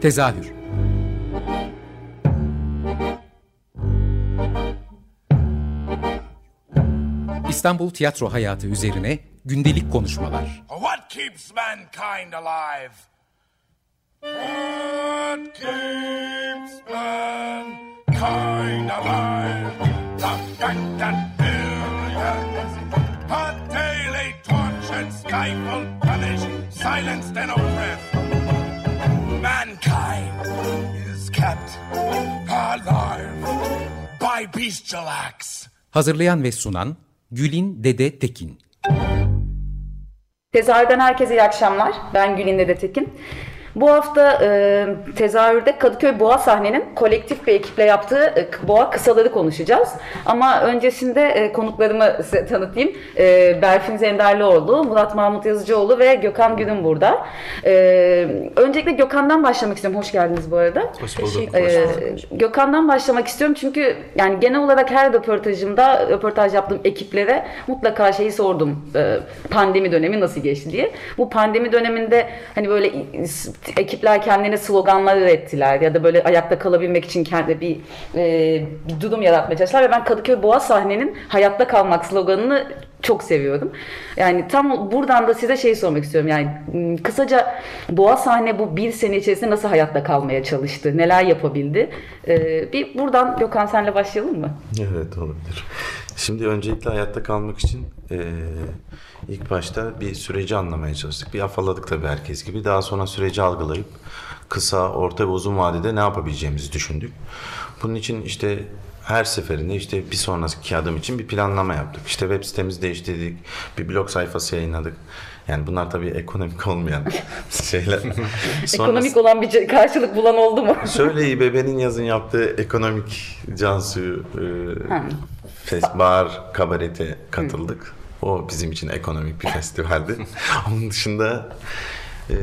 Tezahür İstanbul tiyatro hayatı üzerine gündelik konuşmalar. What keeps mankind alive? What keeps mankind alive? Silenced and oppressed. Bestial acts. Hazırlayan ve sunan Gülin Dede Tekin. Tezahürden herkese iyi akşamlar. Ben Gülin Dede Tekin. Bu hafta e, tezahürde Kadıköy Boğa sahnenin kolektif bir ekiple yaptığı e, Boğa kısaları konuşacağız. Ama öncesinde e, konuklarımı size tanıtayım. E, Berfin Zenderlioğlu, Murat Mahmut Yazıcıoğlu ve Gökhan Günün burada. E, öncelikle Gökhan'dan başlamak istiyorum. Hoş geldiniz bu arada. Hoş bulduk. E, Gökhan'dan başlamak istiyorum çünkü yani genel olarak her röportajımda röportaj yaptığım ekiplere mutlaka şeyi sordum. E, pandemi dönemi nasıl geçti diye. Bu pandemi döneminde hani böyle ekipler kendine sloganlar ürettiler ya da böyle ayakta kalabilmek için kendi bir, e, bir durum yaratmaya çalıştılar ve ben Kadıköy Boğa sahnenin hayatta kalmak sloganını çok seviyorum. Yani tam buradan da size şey sormak istiyorum. Yani kısaca Boğa sahne bu bir sene içerisinde nasıl hayatta kalmaya çalıştı? Neler yapabildi? Ee, bir buradan Gökhan senle başlayalım mı? Evet olabilir. Şimdi öncelikle hayatta kalmak için e, ilk başta bir süreci anlamaya çalıştık. Bir afalladık tabii herkes gibi. Daha sonra süreci algılayıp kısa, orta ve uzun vadede ne yapabileceğimizi düşündük. Bunun için işte her seferinde işte bir sonraki adım için bir planlama yaptık. İşte web sitemizi değiştirdik, bir blog sayfası yayınladık. Yani bunlar tabii ekonomik olmayan şeyler. Sonra, ekonomik olan bir karşılık bulan oldu mu? şöyle İBB'nin yazın yaptığı ekonomik Cansu'yu e, bar kabarete katıldık. O bizim için ekonomik bir festivaldi. Onun dışında e,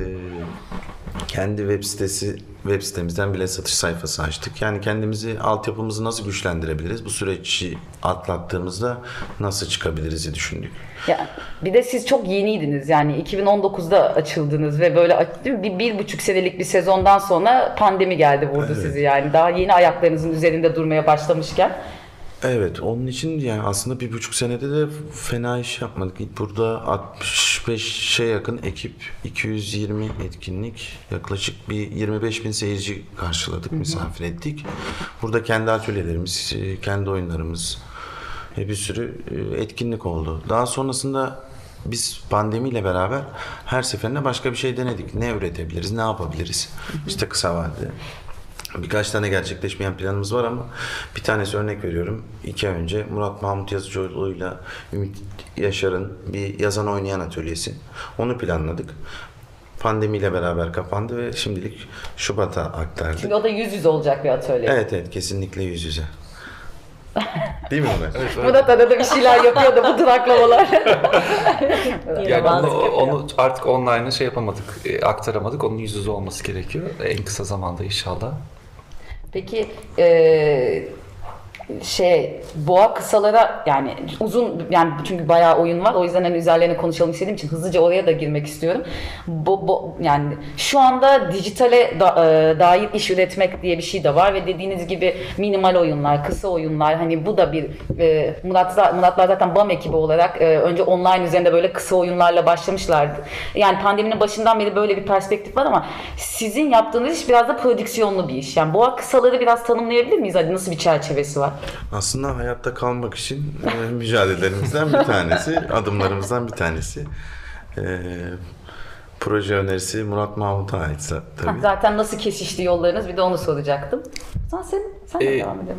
kendi web sitesi web sitemizden bile satış sayfası açtık. Yani kendimizi altyapımızı nasıl güçlendirebiliriz? Bu süreci atlattığımızda nasıl çıkabiliriz diye düşündük. Ya, bir de siz çok yeniydiniz yani 2019'da açıldınız ve böyle bir, bir buçuk senelik bir sezondan sonra pandemi geldi vurdu evet. sizi yani daha yeni ayaklarınızın üzerinde durmaya başlamışken. Evet onun için yani aslında bir buçuk senede de fena iş yapmadık. Burada 65'e yakın ekip, 220 etkinlik, yaklaşık bir 25 bin seyirci karşıladık, misafir ettik. Burada kendi atölyelerimiz, e, kendi oyunlarımız, e, bir sürü e, etkinlik oldu. Daha sonrasında biz pandemiyle beraber her seferinde başka bir şey denedik. Ne üretebiliriz, ne yapabiliriz? İşte kısa vadede Birkaç tane gerçekleşmeyen planımız var ama bir tanesi örnek veriyorum. İki ay önce Murat Mahmut Yazıcıoğlu'yla Ümit Yaşar'ın bir yazan oynayan atölyesi. Onu planladık. Pandemiyle beraber kapandı ve şimdilik Şubat'a aktardık. Çünkü o da yüz yüze olacak bir atölye. Evet evet kesinlikle yüz yüze. Değil mi Ömer? Evet, Murat arada bir şeyler yapıyor da bu duraklamalar. yani onu, onu artık online'a şey yapamadık, e, aktaramadık. Onun yüz yüze olması gerekiyor. En kısa zamanda inşallah. Peki e, şey boğa kısalara yani uzun yani çünkü bayağı oyun var o yüzden hani üzerlerine konuşalım istediğim için hızlıca oraya da girmek istiyorum. Bo, bo, yani şu anda dijitale da, e, dair iş üretmek diye bir şey de var ve dediğiniz gibi minimal oyunlar, kısa oyunlar hani bu da bir e, Murat Muratlar zaten BAM ekibi olarak e, önce online üzerinde böyle kısa oyunlarla başlamışlardı. Yani pandeminin başından beri böyle bir perspektif var ama sizin yaptığınız iş biraz da prodüksiyonlu bir iş. Yani boğa kısaları biraz tanımlayabilir miyiz? Hadi nasıl bir çerçevesi var? Aslında hayatta kalmak için e, mücadelelerimizden bir tanesi, adımlarımızdan bir tanesi. E, proje önerisi Murat Mahmut'a ait tabii. zaten nasıl kesişti yollarınız bir de onu soracaktım. Sen sen, ee, devam edelim.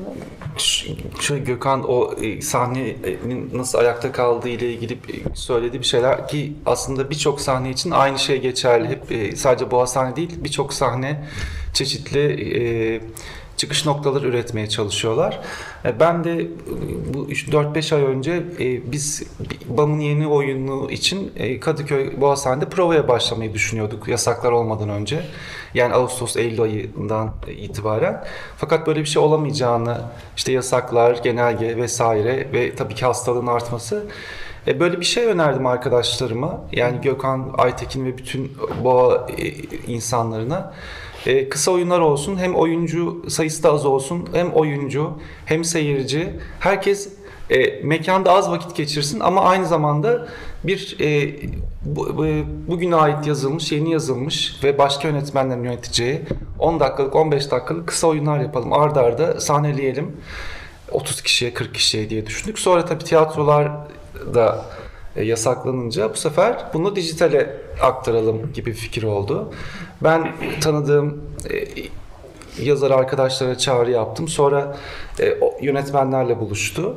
Şöyle Gökhan o e, sahnenin nasıl ayakta kaldığı ile ilgili e, söylediği bir şeyler ki aslında birçok sahne için aynı şey geçerli. Hep e, sadece Boğa sahne değil birçok sahne çeşitli e, çıkış noktaları üretmeye çalışıyorlar. E, ben de e, bu 4-5 ay önce e, biz BAM'ın yeni oyunu için Kadıköy Boğazhane'de provaya başlamayı düşünüyorduk yasaklar olmadan önce. Yani Ağustos-Eylül ayından itibaren. Fakat böyle bir şey olamayacağını işte yasaklar, genelge vesaire ve tabii ki hastalığın artması Böyle bir şey önerdim arkadaşlarıma. Yani Gökhan, Aytekin ve bütün boğa insanlarına. E, kısa oyunlar olsun hem oyuncu sayısı da az olsun hem oyuncu hem seyirci herkes e, mekanda az vakit geçirsin ama aynı zamanda bir e, bu, bu- bugüne ait yazılmış, yeni yazılmış ve başka yönetmenlerin yöneteceği 10 dakikalık, 15 dakikalık kısa oyunlar yapalım. Arda arda sahneleyelim. 30 kişiye, 40 kişiye diye düşündük. Sonra tabii tiyatrolar da e, yasaklanınca bu sefer bunu dijitale aktaralım gibi fikir oldu. Ben tanıdığım e, yazar arkadaşlara çağrı yaptım. Sonra e, yönetmenlerle buluştu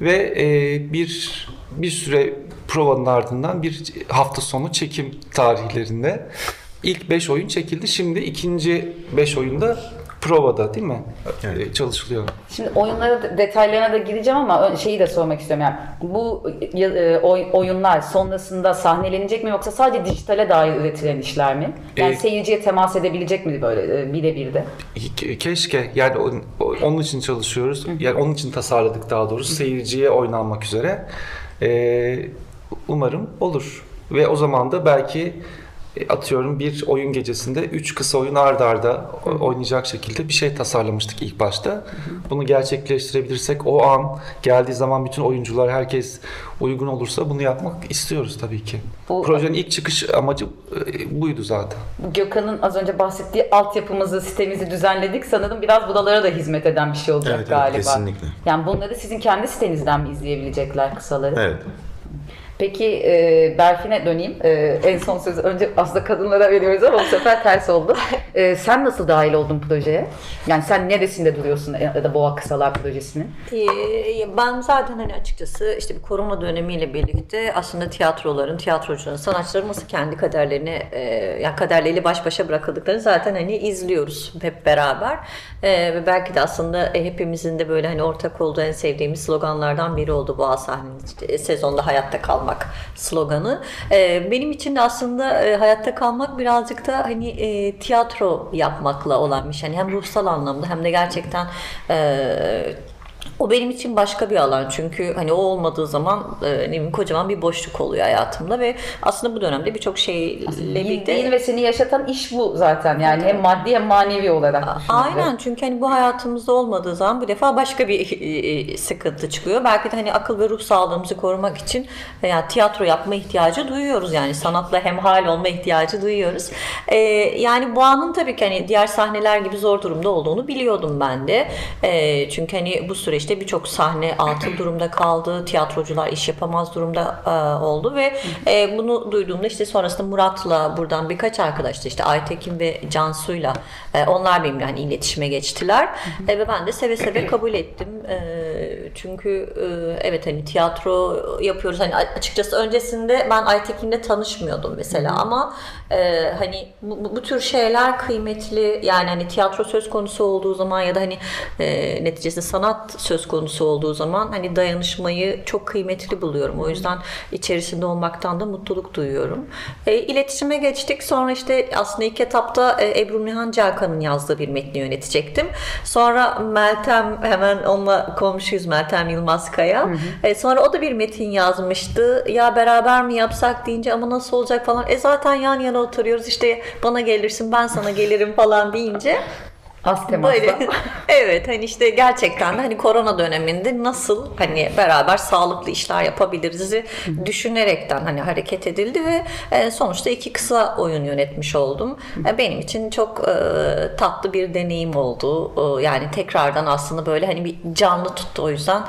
ve e, bir bir süre provanın ardından bir hafta sonu çekim tarihlerinde ilk 5 oyun çekildi. Şimdi ikinci 5 oyunda provada değil mi? Evet. E, çalışılıyor. Şimdi oyunlara detaylarına da gireceğim ama şeyi de sormak istiyorum yani bu e, oy- oyunlar sonrasında sahnelenecek mi yoksa sadece dijitale dair üretilen işler mi? Yani Ee, seyirciye temas edebilecek mi böyle e, birebir de? Ke- Keşke yani onun için çalışıyoruz. Yani onun için tasarladık daha doğrusu seyirciye oynanmak üzere. Ee, umarım olur. Ve o zaman da belki atıyorum bir oyun gecesinde 3 kısa oyun arda arda oynayacak şekilde bir şey tasarlamıştık ilk başta. Bunu gerçekleştirebilirsek o an geldiği zaman bütün oyuncular herkes uygun olursa bunu yapmak istiyoruz tabii ki. Bu- Projenin ilk çıkış amacı e, buydu zaten. Gökhan'ın az önce bahsettiği altyapımızı, sitemizi düzenledik. Sanırım biraz budalara da hizmet eden bir şey olacak Evet, evet, galiba. kesinlikle. Yani bunları sizin kendi sitenizden mi izleyebilecekler kısaları? Evet. Peki e, Berfin'e döneyim. E, en son sözü önce aslında kadınlara veriyoruz ama bu sefer ters oldu. E, sen nasıl dahil oldun projeye? Yani sen neresinde duruyorsun ya da Boğa Kısalar projesinin? Ee, Ben zaten hani açıkçası işte bir korona dönemiyle birlikte aslında tiyatroların, tiyatrocuların, sanatçıların nasıl kendi kaderlerini, e, yani kaderleriyle baş başa bırakıldıklarını zaten hani izliyoruz hep beraber. E, Ve belki de aslında e, hepimizin de böyle hani ortak olduğu en sevdiğimiz sloganlardan biri oldu bu sahnenin işte, sezonda hayatta kalmak sloganı. E, Benim için de aslında e, hayatta kalmak birazcık da hani e, tiyatro yapmakla olan bir. Yani hem ruhsal anlamda hem de gerçekten e, o benim için başka bir alan çünkü hani o olmadığı zaman e, ne bileyim kocaman bir boşluk oluyor hayatımda ve aslında bu dönemde birçok şeyle birlikte ve seni yaşatan iş bu zaten. Yani hem maddi hem manevi olarak. Aynen çünkü hani bu hayatımızda olmadığı zaman bu defa başka bir e, sıkıntı çıkıyor. Belki de hani akıl ve ruh sağlığımızı korumak için veya tiyatro yapma ihtiyacı duyuyoruz. Yani sanatla hemhal olma ihtiyacı duyuyoruz. E, yani bu anın tabii ki hani diğer sahneler gibi zor durumda olduğunu biliyordum ben de. E, çünkü hani bu süreçte birçok sahne atıl durumda kaldı. Tiyatrocular iş yapamaz durumda e, oldu ve e, bunu duyduğumda işte sonrasında Murat'la buradan birkaç arkadaş da işte Aytekin ve Cansu'yla e, onlar benimle hani iletişime geçtiler E, ve ben de seve seve kabul ettim. E, çünkü e, evet hani tiyatro yapıyoruz. Hani açıkçası öncesinde ben Aytekin'le tanışmıyordum mesela ama e, hani bu, bu- tür şeyler kıymetli. Yani hani tiyatro söz konusu olduğu zaman ya da hani e, neticesinde sanat söz konusu olduğu zaman hani dayanışmayı çok kıymetli buluyorum. O yüzden içerisinde olmaktan da mutluluk duyuyorum. E, iletişime geçtik. Sonra işte aslında ilk etapta e, Ebru Nihan Cerkan'ın yazdığı bir metni yönetecektim. Sonra Meltem hemen onunla komşuyuz Meltem Yılmaz Kaya. E, sonra o da bir metin yazmıştı. Ya beraber mi yapsak deyince ama nasıl olacak falan. E zaten yan yana oturuyoruz işte bana gelirsin ben sana gelirim falan deyince Az temasla. Böyle evet hani işte gerçekten de hani korona döneminde nasıl hani beraber sağlıklı işler yapabiliriz'i düşünerekten hani hareket edildi ve e, sonuçta iki kısa oyun yönetmiş oldum. E, Benim için çok e, tatlı bir deneyim oldu. Yani tekrardan aslında böyle hani bir canlı tuttu o yüzden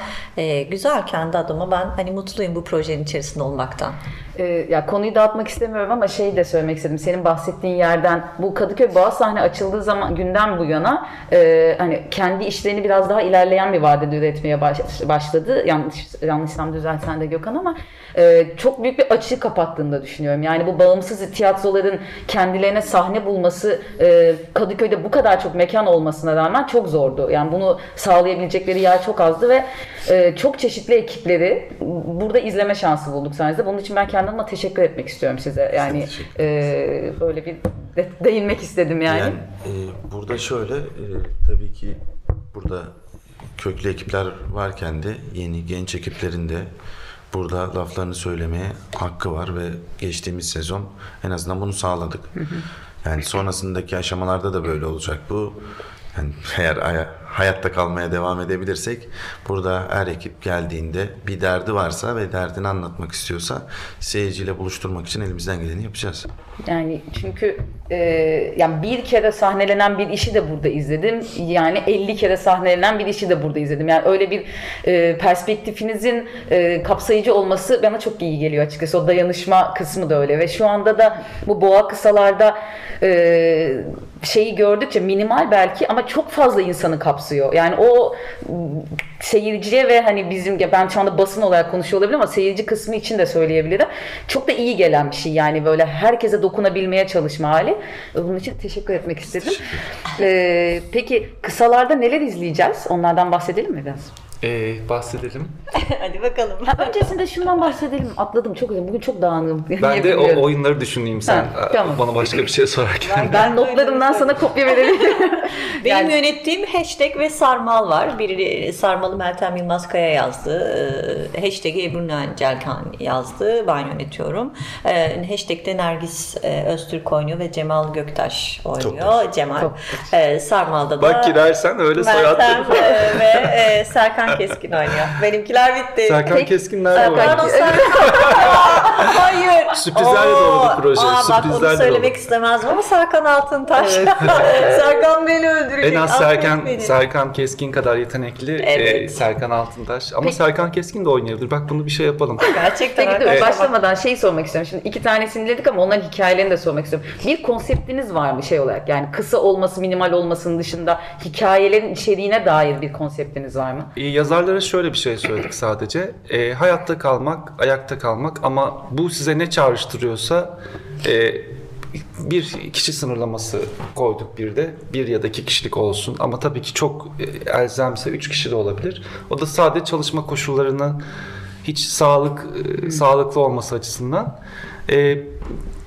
güzel kendi adıma ben hani mutluyum bu projenin içerisinde olmaktan. Ee, ya konuyu dağıtmak istemiyorum ama şey de söylemek istedim. Senin bahsettiğin yerden bu Kadıköy Boğaz sahne açıldığı zaman günden bu yana e, hani kendi işlerini biraz daha ilerleyen bir vadede üretmeye baş- başladı. Yanlış yanlışsam düzelten de Gökhan ama e, çok büyük bir açığı kapattığını da düşünüyorum. Yani bu bağımsız tiyatroların kendilerine sahne bulması e, Kadıköy'de bu kadar çok mekan olmasına rağmen çok zordu. Yani bunu sağlayabilecekleri yer çok azdı ve e, çok çeşitli ekipleri burada izleme şansı bulduk sayenizde. Bunun için ben kendi adıma teşekkür etmek istiyorum size. Yani e, böyle bir de- değinmek istedim yani. Yani e, burada şöyle e, tabii ki burada köklü ekipler varken de yeni genç ekiplerin de burada laflarını söylemeye hakkı var ve geçtiğimiz sezon en azından bunu sağladık. Yani sonrasındaki aşamalarda da böyle olacak bu. Yani eğer aya- hayatta kalmaya devam edebilirsek burada her ekip geldiğinde bir derdi varsa ve derdini anlatmak istiyorsa seyirciyle buluşturmak için elimizden geleni yapacağız. Yani çünkü e, yani bir kere sahnelenen bir işi de burada izledim. Yani 50 kere sahnelenen bir işi de burada izledim. Yani öyle bir e, perspektifinizin e, kapsayıcı olması bana çok iyi geliyor açıkçası. O dayanışma kısmı da öyle ve şu anda da bu boğa kısalarda e, şeyi gördükçe minimal belki ama çok fazla insanı kapsıyor. Yani o seyirciye ve hani bizim ben şu anda basın olarak konuşuyor olabilirim ama seyirci kısmı için de söyleyebilirim. Çok da iyi gelen bir şey yani böyle herkese dokunabilmeye çalışma hali. Bunun için teşekkür etmek istedim. Ee, peki kısalarda neler izleyeceğiz? Onlardan bahsedelim mi biraz? Ee, bahsedelim. Hadi bakalım. Ha, öncesinde şundan bahsedelim. Atladım çok özür Bugün çok dağınığım. Ben de o oyunları düşüneyim sen Ha, tamam. bana başka bir şey sorarken. ben notlarımdan sana kopya verelim. Benim Yani- yönettiğim hashtag ve sarmal var. Biri sarmalı Meltem Yılmaz Kaya yazdı. Ee, Hashtag'i Ebru Celkan yazdı. Ben yönetiyorum. Ee, Hashtag'de Nergis e, Öztürk oynuyor ve Cemal Göktaş oynuyor. Cemal. Çok Sarmal'da da Bak girersen öyle soyadları Meltem e, ve e, Serkan Keskin oynuyor. Benimkiler bitti. Serkan Peki, Keskin nerede Serkan- Serkan. Hayır. Sürprizlerle dolu bir proje, Aa, bak sürprizlerle onu söylemek dolu. istemezdim ama Serkan Altıntaş. Serkan beni öldürecek. En az Serkan, beni. Serkan Keskin kadar yetenekli Evet. e, Serkan Altıntaş. Ama Peki. Serkan Keskin de oynayabilir. Bak bunu bir şey yapalım. Gerçekten Peki dur arkadaşlar. başlamadan şeyi sormak istiyorum. Şimdi iki tanesini dedik ama onların hikayelerini de sormak istiyorum. Bir konseptiniz var mı şey olarak? Yani kısa olması, minimal olmasının dışında hikayelerin içeriğine dair bir konseptiniz var mı? E, yazarlara şöyle bir şey söyledik sadece. E, hayatta kalmak, ayakta kalmak ama bu size ne çağrıştırıyorsa e, bir kişi sınırlaması koyduk bir de. Bir ya da iki kişilik olsun ama tabii ki çok e, elzemse üç kişi de olabilir. O da sadece çalışma koşullarını hiç sağlık e, sağlıklı olması açısından. E,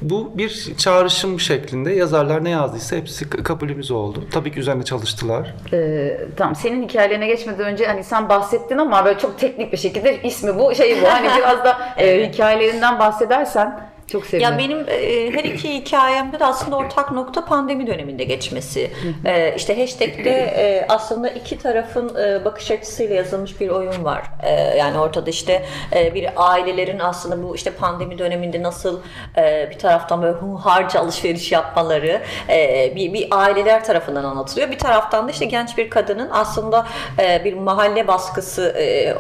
bu bir çağrışım şeklinde yazarlar ne yazdıysa hepsi kabulümüz oldu. Tabii ki üzerine çalıştılar. Ee, tamam senin hikayelerine geçmeden önce hani sen bahsettin ama böyle çok teknik bir şekilde ismi bu şey bu. Hani biraz da e, hikayelerinden bahsedersen çok sevinirim. Ya benim e, her iki hikayemde de aslında ortak nokta pandemi döneminde geçmesi. E, işte hashtag'te e, aslında iki tarafın e, bakış açısıyla yazılmış bir oyun var. E, yani ortada işte e, bir ailelerin aslında bu işte pandemi döneminde nasıl e, bir taraftan böyle harca alışveriş yapmaları e, bir, bir aileler tarafından anlatılıyor. Bir taraftan da işte genç bir kadının aslında e, bir mahalle baskısı e,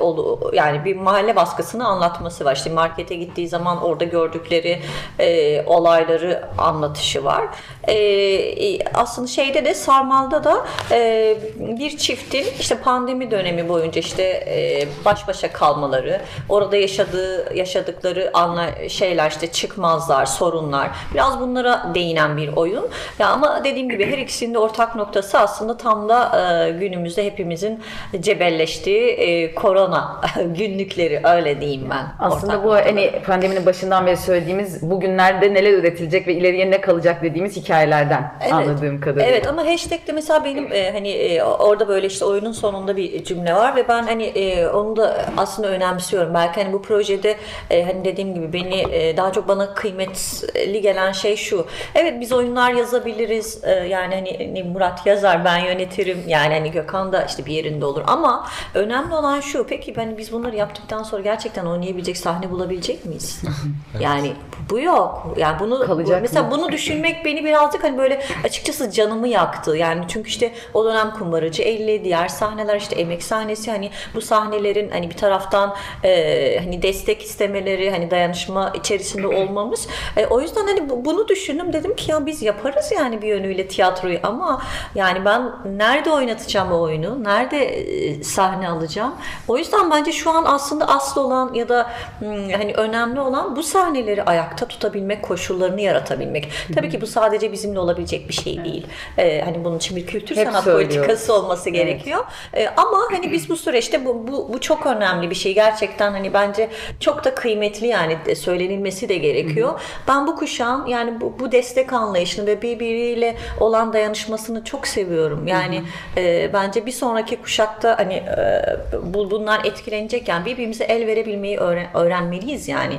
yani bir mahalle baskısını anlatması var. İşte markete gittiği zaman orada gördükleri e, olayları anlatışı var. E, e, aslında şeyde de Sarmal'da da e, bir çiftin işte pandemi dönemi boyunca işte e, baş başa kalmaları, orada yaşadığı yaşadıkları anla şeyler işte çıkmazlar, sorunlar. Biraz bunlara değinen bir oyun. Ya ama dediğim gibi her ikisinin de ortak noktası aslında tam da e, günümüzde hepimizin cebelleştiği e, korona günlükleri öyle diyeyim ben. Aslında bu noktaları. hani pandeminin başından beri söylediğimiz bugünlerde neler üretilecek ve ileriye ne kalacak dediğimiz hikayelerden anladığım kadarıyla. Evet ama hashtag'te mesela benim e, hani e, orada böyle işte oyunun sonunda bir cümle var ve ben hani e, onu da aslında önemsiyorum. Belki hani bu projede e, hani dediğim gibi beni e, daha çok bana kıymetli gelen şey şu. Evet biz oyunlar yazabiliriz. E, yani hani, hani Murat yazar ben yönetirim. Yani hani Gökhan da işte bir yerinde olur ama önemli olan şu. Peki hani biz bunları yaptıktan sonra gerçekten oynayabilecek sahne bulabilecek miyiz? Yani bu yok. Yani bunu Kalacak mesela mı? bunu düşünmek beni birazcık hani böyle açıkçası canımı yaktı. Yani çünkü işte o dönem kumbaracı 50 diğer sahneler işte emek sahnesi hani bu sahnelerin hani bir taraftan e, hani destek istemeleri hani dayanışma içerisinde olmamız. E, o yüzden hani bu- bunu düşündüm dedim ki ya biz yaparız yani bir yönüyle tiyatroyu ama yani ben nerede oynatacağım o oyunu? Nerede e, sahne alacağım? O yüzden bence şu an aslında asıl olan ya da hmm, hani önemli olan bu sahneleri ayakta tutabilmek, koşullarını yaratabilmek. Tabii ki bu sadece bizimle olabilecek bir şey değil. Ee, hani bunun için bir kültür Hep sanat söylüyoruz. politikası olması gerekiyor. Ee, ama hani biz bu süreçte bu, bu bu çok önemli bir şey. Gerçekten hani bence çok da kıymetli yani de söylenilmesi de gerekiyor. Ben bu kuşağın yani bu, bu destek anlayışını ve birbiriyle olan dayanışmasını çok seviyorum. Yani e, bence bir sonraki kuşakta hani e, bu bundan etkilenecek yani birbirimize el verebilmeyi öğren- öğrenmeliyiz yani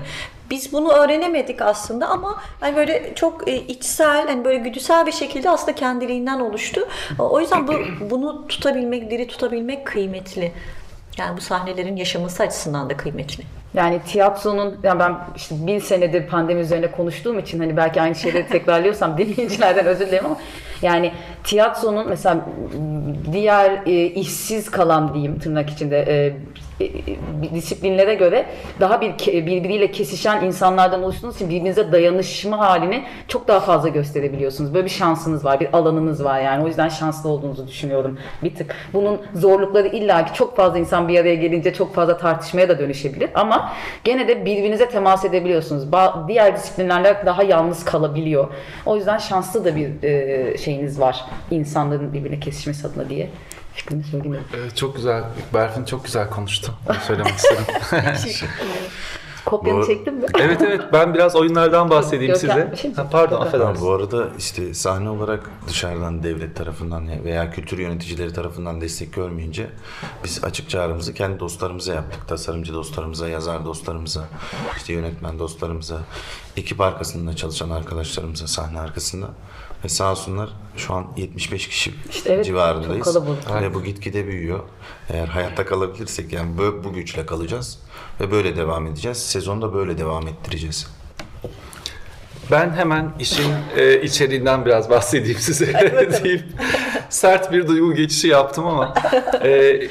biz bunu öğrenemedik aslında ama hani böyle çok e, içsel, hani böyle güdüsel bir şekilde aslında kendiliğinden oluştu. O yüzden bu bunu tutabilmek, diri tutabilmek kıymetli. Yani bu sahnelerin yaşaması açısından da kıymetli. Yani tiyatronun, yani ben işte bin senedir pandemi üzerine konuştuğum için hani belki aynı şeyleri tekrarlıyorsam dinleyicilerden özür dilerim ama yani tiyatronun mesela diğer e, işsiz kalan diyeyim tırnak içinde e, e, disiplinlere göre daha bir birbiriyle kesişen insanlardan oluştuğunuz için birbirinize dayanışma halini çok daha fazla gösterebiliyorsunuz. Böyle bir şansınız var, bir alanınız var yani. O yüzden şanslı olduğunuzu düşünüyorum bir tık. Bunun zorlukları illaki çok fazla insan bir araya gelince çok fazla tartışmaya da dönüşebilir ama gene de birbirinize temas edebiliyorsunuz. Diğer disiplinlerle daha yalnız kalabiliyor. O yüzden şanslı da bir şeyiniz var insanların birbirine kesişmesi adına diye fikrimi söyleyeyim. Evet, çok güzel. Berfin çok güzel konuştu. Onu söylemek istedim. Kopyanı bu... çektin mi? Evet evet ben biraz oyunlardan bahsedeyim size. Ha, pardon affedersiniz. Bu arada işte sahne olarak dışarıdan devlet tarafından veya kültür yöneticileri tarafından destek görmeyince biz açık çağrımızı kendi dostlarımıza yaptık. Tasarımcı dostlarımıza, yazar dostlarımıza, işte yönetmen dostlarımıza, ekip arkasında çalışan arkadaşlarımıza sahne arkasında. Ve sağ olsunlar şu an 75 kişi işte evet, civarındayız. Ve bu gitgide büyüyor. Eğer hayatta kalabilirsek yani bu, bu güçle kalacağız. Ve böyle devam edeceğiz. Sezonda böyle devam ettireceğiz. Ben hemen işin e, içeriğinden biraz bahsedeyim size deyip sert bir duygu geçişi yaptım ama e,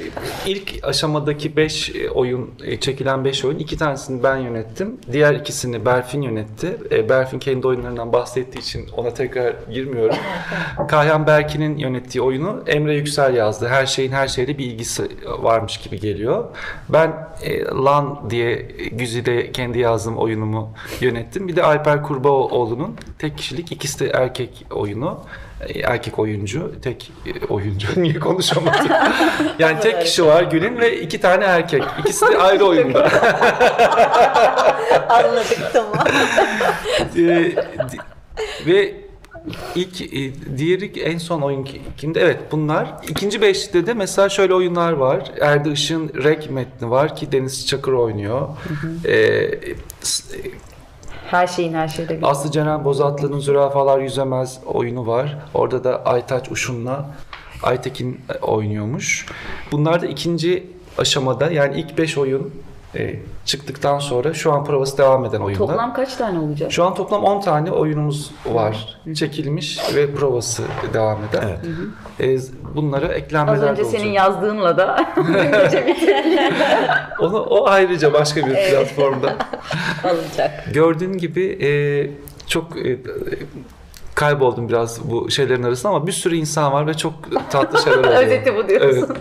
ilk aşamadaki 5 oyun e, çekilen 5 oyun iki tanesini ben yönettim. Diğer ikisini Berfin yönetti. E, Berfin kendi oyunlarından bahsettiği için ona tekrar girmiyorum. Kahyan Berkin'in yönettiği oyunu Emre Yüksel yazdı. Her şeyin her şeyle bir ilgisi varmış gibi geliyor. Ben e, Lan diye Güzide kendi yazdığım oyunumu yönettim. Bir de Alper Kurbaoğlu'nun tek kişilik ikisi de erkek oyunu erkek oyuncu, tek e, oyuncu. Niye konuşamadım? Yani tek kişi var Gül'ün ve iki tane erkek. İkisi de ayrı oyunda. Anladık tamam. Ee, ve ilk e, diğeri en son oyun kimde? Evet bunlar. İkinci beşte de mesela şöyle oyunlar var. Erdi Işın Rek metni var ki Deniz Çakır oynuyor. Hı hı. Ee, her şeyin her şeyde gibi. Aslı Ceren Bozatlı'nın Zürafalar Yüzemez oyunu var. Orada da Aytaç Uşun'la Aytekin e, oynuyormuş. Bunlar da ikinci aşamada yani ilk beş oyun e, çıktıktan sonra şu an provası devam eden oyunlar. Toplam kaç tane olacak? Şu an toplam 10 tane oyunumuz var. Çekilmiş ve provası devam eden. Evet. E, bunları eklenmeler Az önce olacak. senin yazdığınla da Onu o ayrıca başka bir evet. platformda. Alınacak. Gördüğün gibi e, çok e, kayboldum biraz bu şeylerin arasında ama bir sürü insan var ve çok tatlı şeyler oluyor. Özeti bu diyorsun. Evet.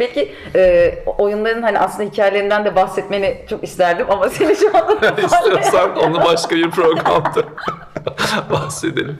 Peki e, oyunların hani aslında hikayelerinden de bahsetmeni çok isterdim ama seni şu anda İstiyorsan onu başka bir programda bahsedelim.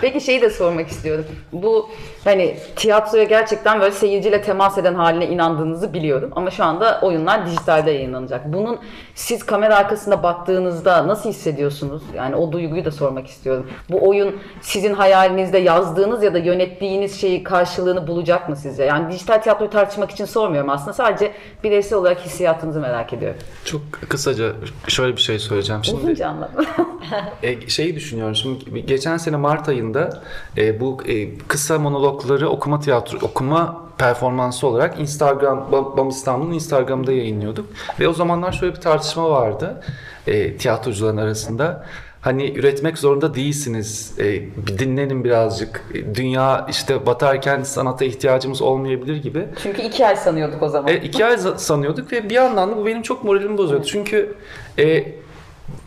Peki şeyi de sormak istiyorum. Bu hani tiyatroya gerçekten böyle seyirciyle temas eden haline inandığınızı biliyorum. Ama şu anda oyunlar dijitalde yayınlanacak. Bunun siz kamera arkasında baktığınızda nasıl hissediyorsunuz? Yani o duyguyu da sormak istiyorum. Bu oyun sizin hayalinizde yazdığınız ya da yönettiğiniz şeyi karşılığını bulacak mı size? Yani dijital tiyatroyu tartışmak için sormuyorum aslında. Sadece bireysel olarak hissiyatınızı merak ediyorum. Çok kısaca şöyle bir şey söyleyeceğim. Şimdi, Uzunca anladım. e, şeyi düşünüyorum. Şimdi geçen sene Mart ayında e, bu e, kısa monologları okuma tiyatro, okuma performansı olarak Instagram, BAM İstanbul'un Instagram'da yayınlıyorduk. Ve o zamanlar şöyle bir tartışma vardı e, tiyatrocuların arasında hani üretmek zorunda değilsiniz. E, bir dinlenin birazcık. E, dünya işte batarken sanata ihtiyacımız olmayabilir gibi. Çünkü iki ay sanıyorduk o zaman. E, iki ay sanıyorduk ve bir yandan da bu benim çok moralimi bozuyordu. Çünkü e,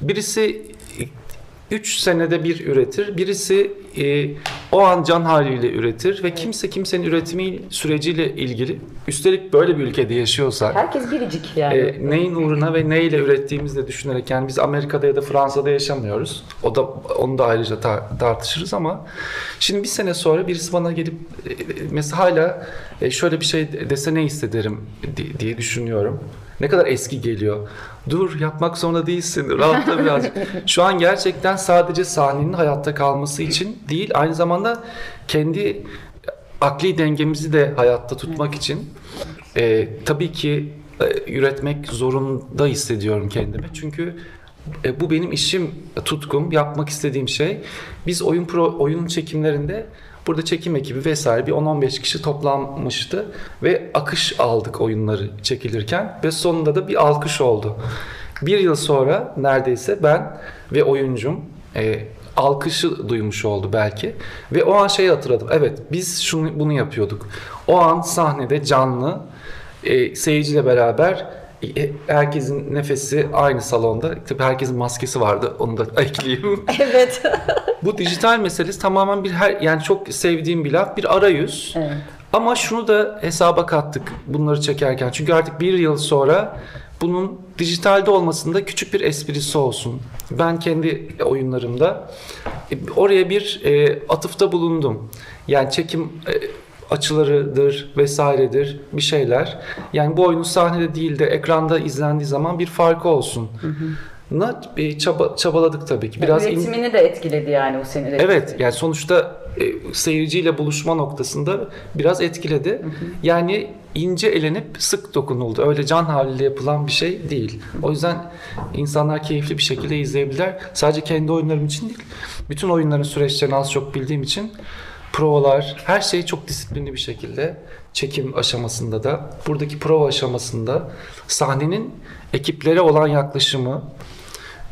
birisi 3 senede bir üretir. Birisi e, o an can haliyle üretir ve kimse kimsenin üretimi süreciyle ilgili üstelik böyle bir ülkede yaşıyorsak herkes biricik yani. E, neyin uğruna ve neyle ürettiğimizi de düşünerek yani biz Amerika'da ya da Fransa'da yaşamıyoruz. O da onu da ayrıca tar- tartışırız ama şimdi bir sene sonra birisi bana gelip e, mesela hala e, şöyle bir şey dese ne hissederim diye düşünüyorum. Ne kadar eski geliyor. Dur yapmak zorunda değilsin. Rahatla birazcık. Şu an gerçekten sadece sahnenin hayatta kalması için değil aynı zamanda kendi akli dengemizi de hayatta tutmak için e, tabii ki e, üretmek zorunda hissediyorum kendimi. Çünkü E, bu benim işim, tutkum, yapmak istediğim şey. Biz oyun pro, oyun çekimlerinde burada çekim ekibi vesaire bir 10-15 kişi toplanmıştı ve akış aldık oyunları çekilirken ve sonunda da bir alkış oldu. Bir yıl sonra neredeyse ben ve oyuncum e, alkışı duymuş oldu belki ve o an şeyi hatırladım. Evet biz şunu bunu yapıyorduk. O an sahnede canlı e, seyirciyle beraber herkesin nefesi aynı salonda. Tabii herkesin maskesi vardı. Onu da ekleyeyim. Evet. Bu dijital meselesi tamamen bir her yani çok sevdiğim bir laf, bir arayüz. Evet. Ama şunu da hesaba kattık bunları çekerken. Çünkü artık bir yıl sonra bunun dijitalde olmasında küçük bir esprisi olsun. Ben kendi oyunlarımda e, oraya bir e, atıfta bulundum. Yani çekim e, açılarıdır vesairedir bir şeyler. Yani bu oyunun sahnede değil de ekranda izlendiği zaman bir farkı olsun. Na e, çaba, çabaladık tabii ki. Biraz in- Üretimini de etkiledi yani o üretimini. Evet yani sonuçta e, seyirciyle buluşma noktasında biraz etkiledi. Yani ince elenip sık dokunuldu. Öyle can haliyle yapılan bir şey değil. O yüzden insanlar keyifli bir şekilde izleyebilirler. Sadece kendi oyunlarım için değil. Bütün oyunların süreçlerini az çok bildiğim için provalar, her şey çok disiplinli bir şekilde çekim aşamasında da, buradaki prova aşamasında sahnenin ekiplere olan yaklaşımı,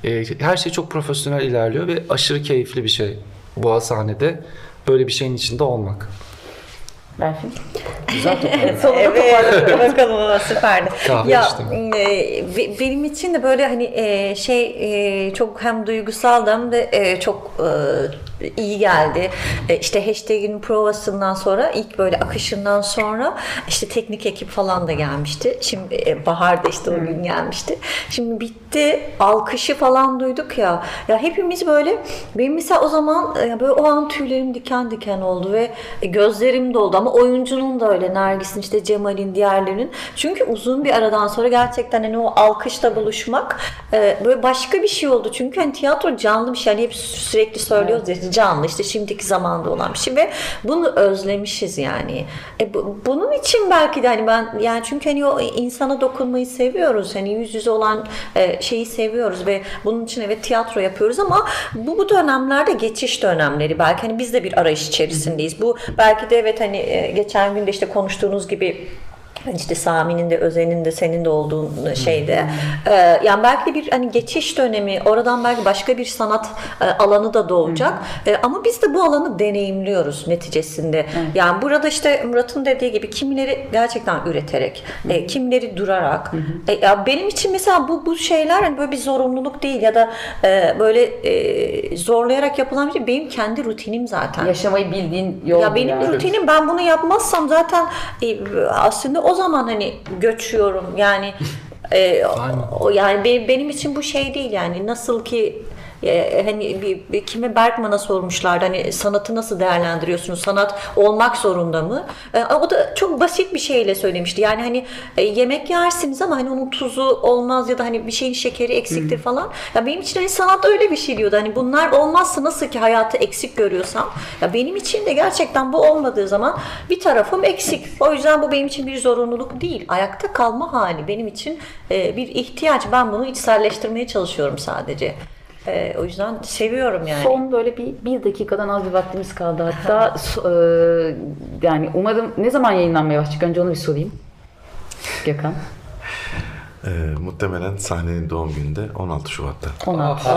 e, her şey çok profesyonel ilerliyor ve aşırı keyifli bir şey boğa sahnede böyle bir şeyin içinde olmak. Berfin. Güzel toparladın. Sonunda Evet, bakalım ama süperdi. Kahve ya içtim. e, be- benim için de böyle hani e, şey e, çok hem duygusal hem de e, çok e, iyi geldi. E, işte hashtag'in provasından sonra ilk böyle akışından sonra işte teknik ekip falan da gelmişti. Şimdi e, Bahar da işte o gün gelmişti. Şimdi bitti. Alkışı falan duyduk ya. Ya hepimiz böyle benim mesela o zaman e, böyle o an tüylerim diken diken oldu ve gözlerim doldu ama oyuncunun da öyle Nergis'in işte Cemal'in diğerlerinin. Çünkü uzun bir aradan sonra gerçekten hani o alkışla buluşmak böyle başka bir şey oldu. Çünkü hani tiyatro canlı bir şey. Hani hep sürekli söylüyoruz ya canlı işte şimdiki zamanda olan bir şey ve bunu özlemişiz yani. E, bu- bunun için belki de hani ben yani çünkü hani o insana dokunmayı seviyoruz. Hani yüz yüze olan e, şeyi seviyoruz ve bunun için evet tiyatro yapıyoruz ama bu bu dönemlerde geçiş dönemleri. Belki hani biz de bir arayış içerisindeyiz. Bu belki de evet hani e, geçen gün de işte konuştuğunuz gibi işte Sami'nin de Özen'in de senin de olduğun şeyde. Ee, yani belki de bir hani geçiş dönemi, oradan belki başka bir sanat e, alanı da doğacak. E, ama biz de bu alanı deneyimliyoruz neticesinde. Yani burada işte Murat'ın dediği gibi kimileri gerçekten üreterek, e, kimileri durarak. E, ya benim için mesela bu bu şeyler hani böyle bir zorunluluk değil ya da e, böyle e, zorlayarak yapılan bir şey. Benim kendi rutinim zaten. Yaşamayı bildiğin yol. Ya benim yani. rutinim ben bunu yapmazsam zaten e, aslında o zaman hani göçüyorum yani e, o, yani be- benim için bu şey değil yani nasıl ki e, hani bir, bir kime Bergman'a sormuşlardı hani sanatı nasıl değerlendiriyorsunuz sanat olmak zorunda mı? E, o da çok basit bir şeyle söylemişti. Yani hani e, yemek yersiniz ama hani onun tuzu olmaz ya da hani bir şeyin şekeri eksiktir falan. Ya benim için hani sanat öyle bir şey diyordu. Hani bunlar olmazsa nasıl ki hayatı eksik görüyorsam ya benim için de gerçekten bu olmadığı zaman bir tarafım eksik. O yüzden bu benim için bir zorunluluk değil. Ayakta kalma hali benim için e, bir ihtiyaç. Ben bunu içselleştirmeye çalışıyorum sadece. E, o yüzden seviyorum yani. Son böyle bir, bir dakikadan az bir vaktimiz kaldı hatta. e, yani umarım ne zaman yayınlanmaya başlayacak önce onu bir sorayım. Gökhan. Ee, muhtemelen sahnenin doğum gününde 16 Şubat'ta. 16.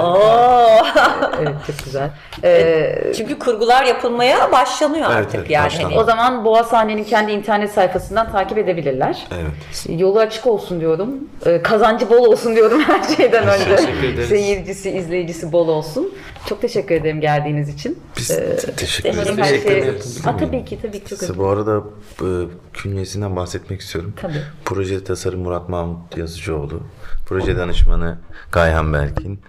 evet çok güzel. E, Ee, Çünkü kurgular yapılmaya başlanıyor Evet, artık evet, yani. başlandı. Hani, o zaman Boğa Sahne'nin kendi internet sayfasından takip edebilirler. Evet. Yolu açık olsun diyorum. Ee, kazancı bol olsun diyorum her şeyden önce. Teşekkür ederiz. Seyircisi, izleyicisi bol olsun. Çok teşekkür ederim geldiğiniz için. Biz Ee, te- teşekkür ederiz. her şey... tabii ki tabii ki çok Size bu arada e, künyesinden bahsetmek istiyorum. Tabii. Proje tasarım Murat Mahmut Yazıcıoğlu. Proje danışmanı Gayhan Belkin.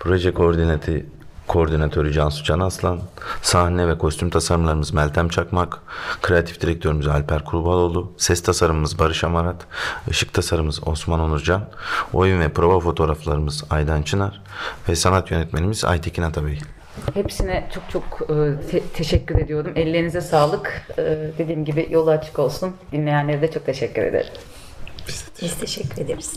Proje koordinatı koordinatörü Cansu Can Aslan, sahne ve kostüm tasarımlarımız Meltem Çakmak, kreatif direktörümüz Alper Kurbaloğlu, ses tasarımımız Barış Amarat, ışık tasarımımız Osman Onurcan, oyun ve prova fotoğraflarımız Aydan Çınar ve sanat yönetmenimiz Aytekin Atabey. Hepsine çok çok e, te- teşekkür ediyorum. Ellerinize sağlık. E, dediğim gibi yolu açık olsun. Dinleyenlere de çok teşekkür ederim. Biz teşekkür ederiz.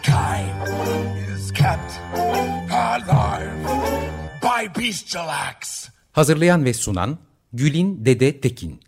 Mankind is kept alive by bestial. Hazırlayan ve sunan Gülin Dede Tekin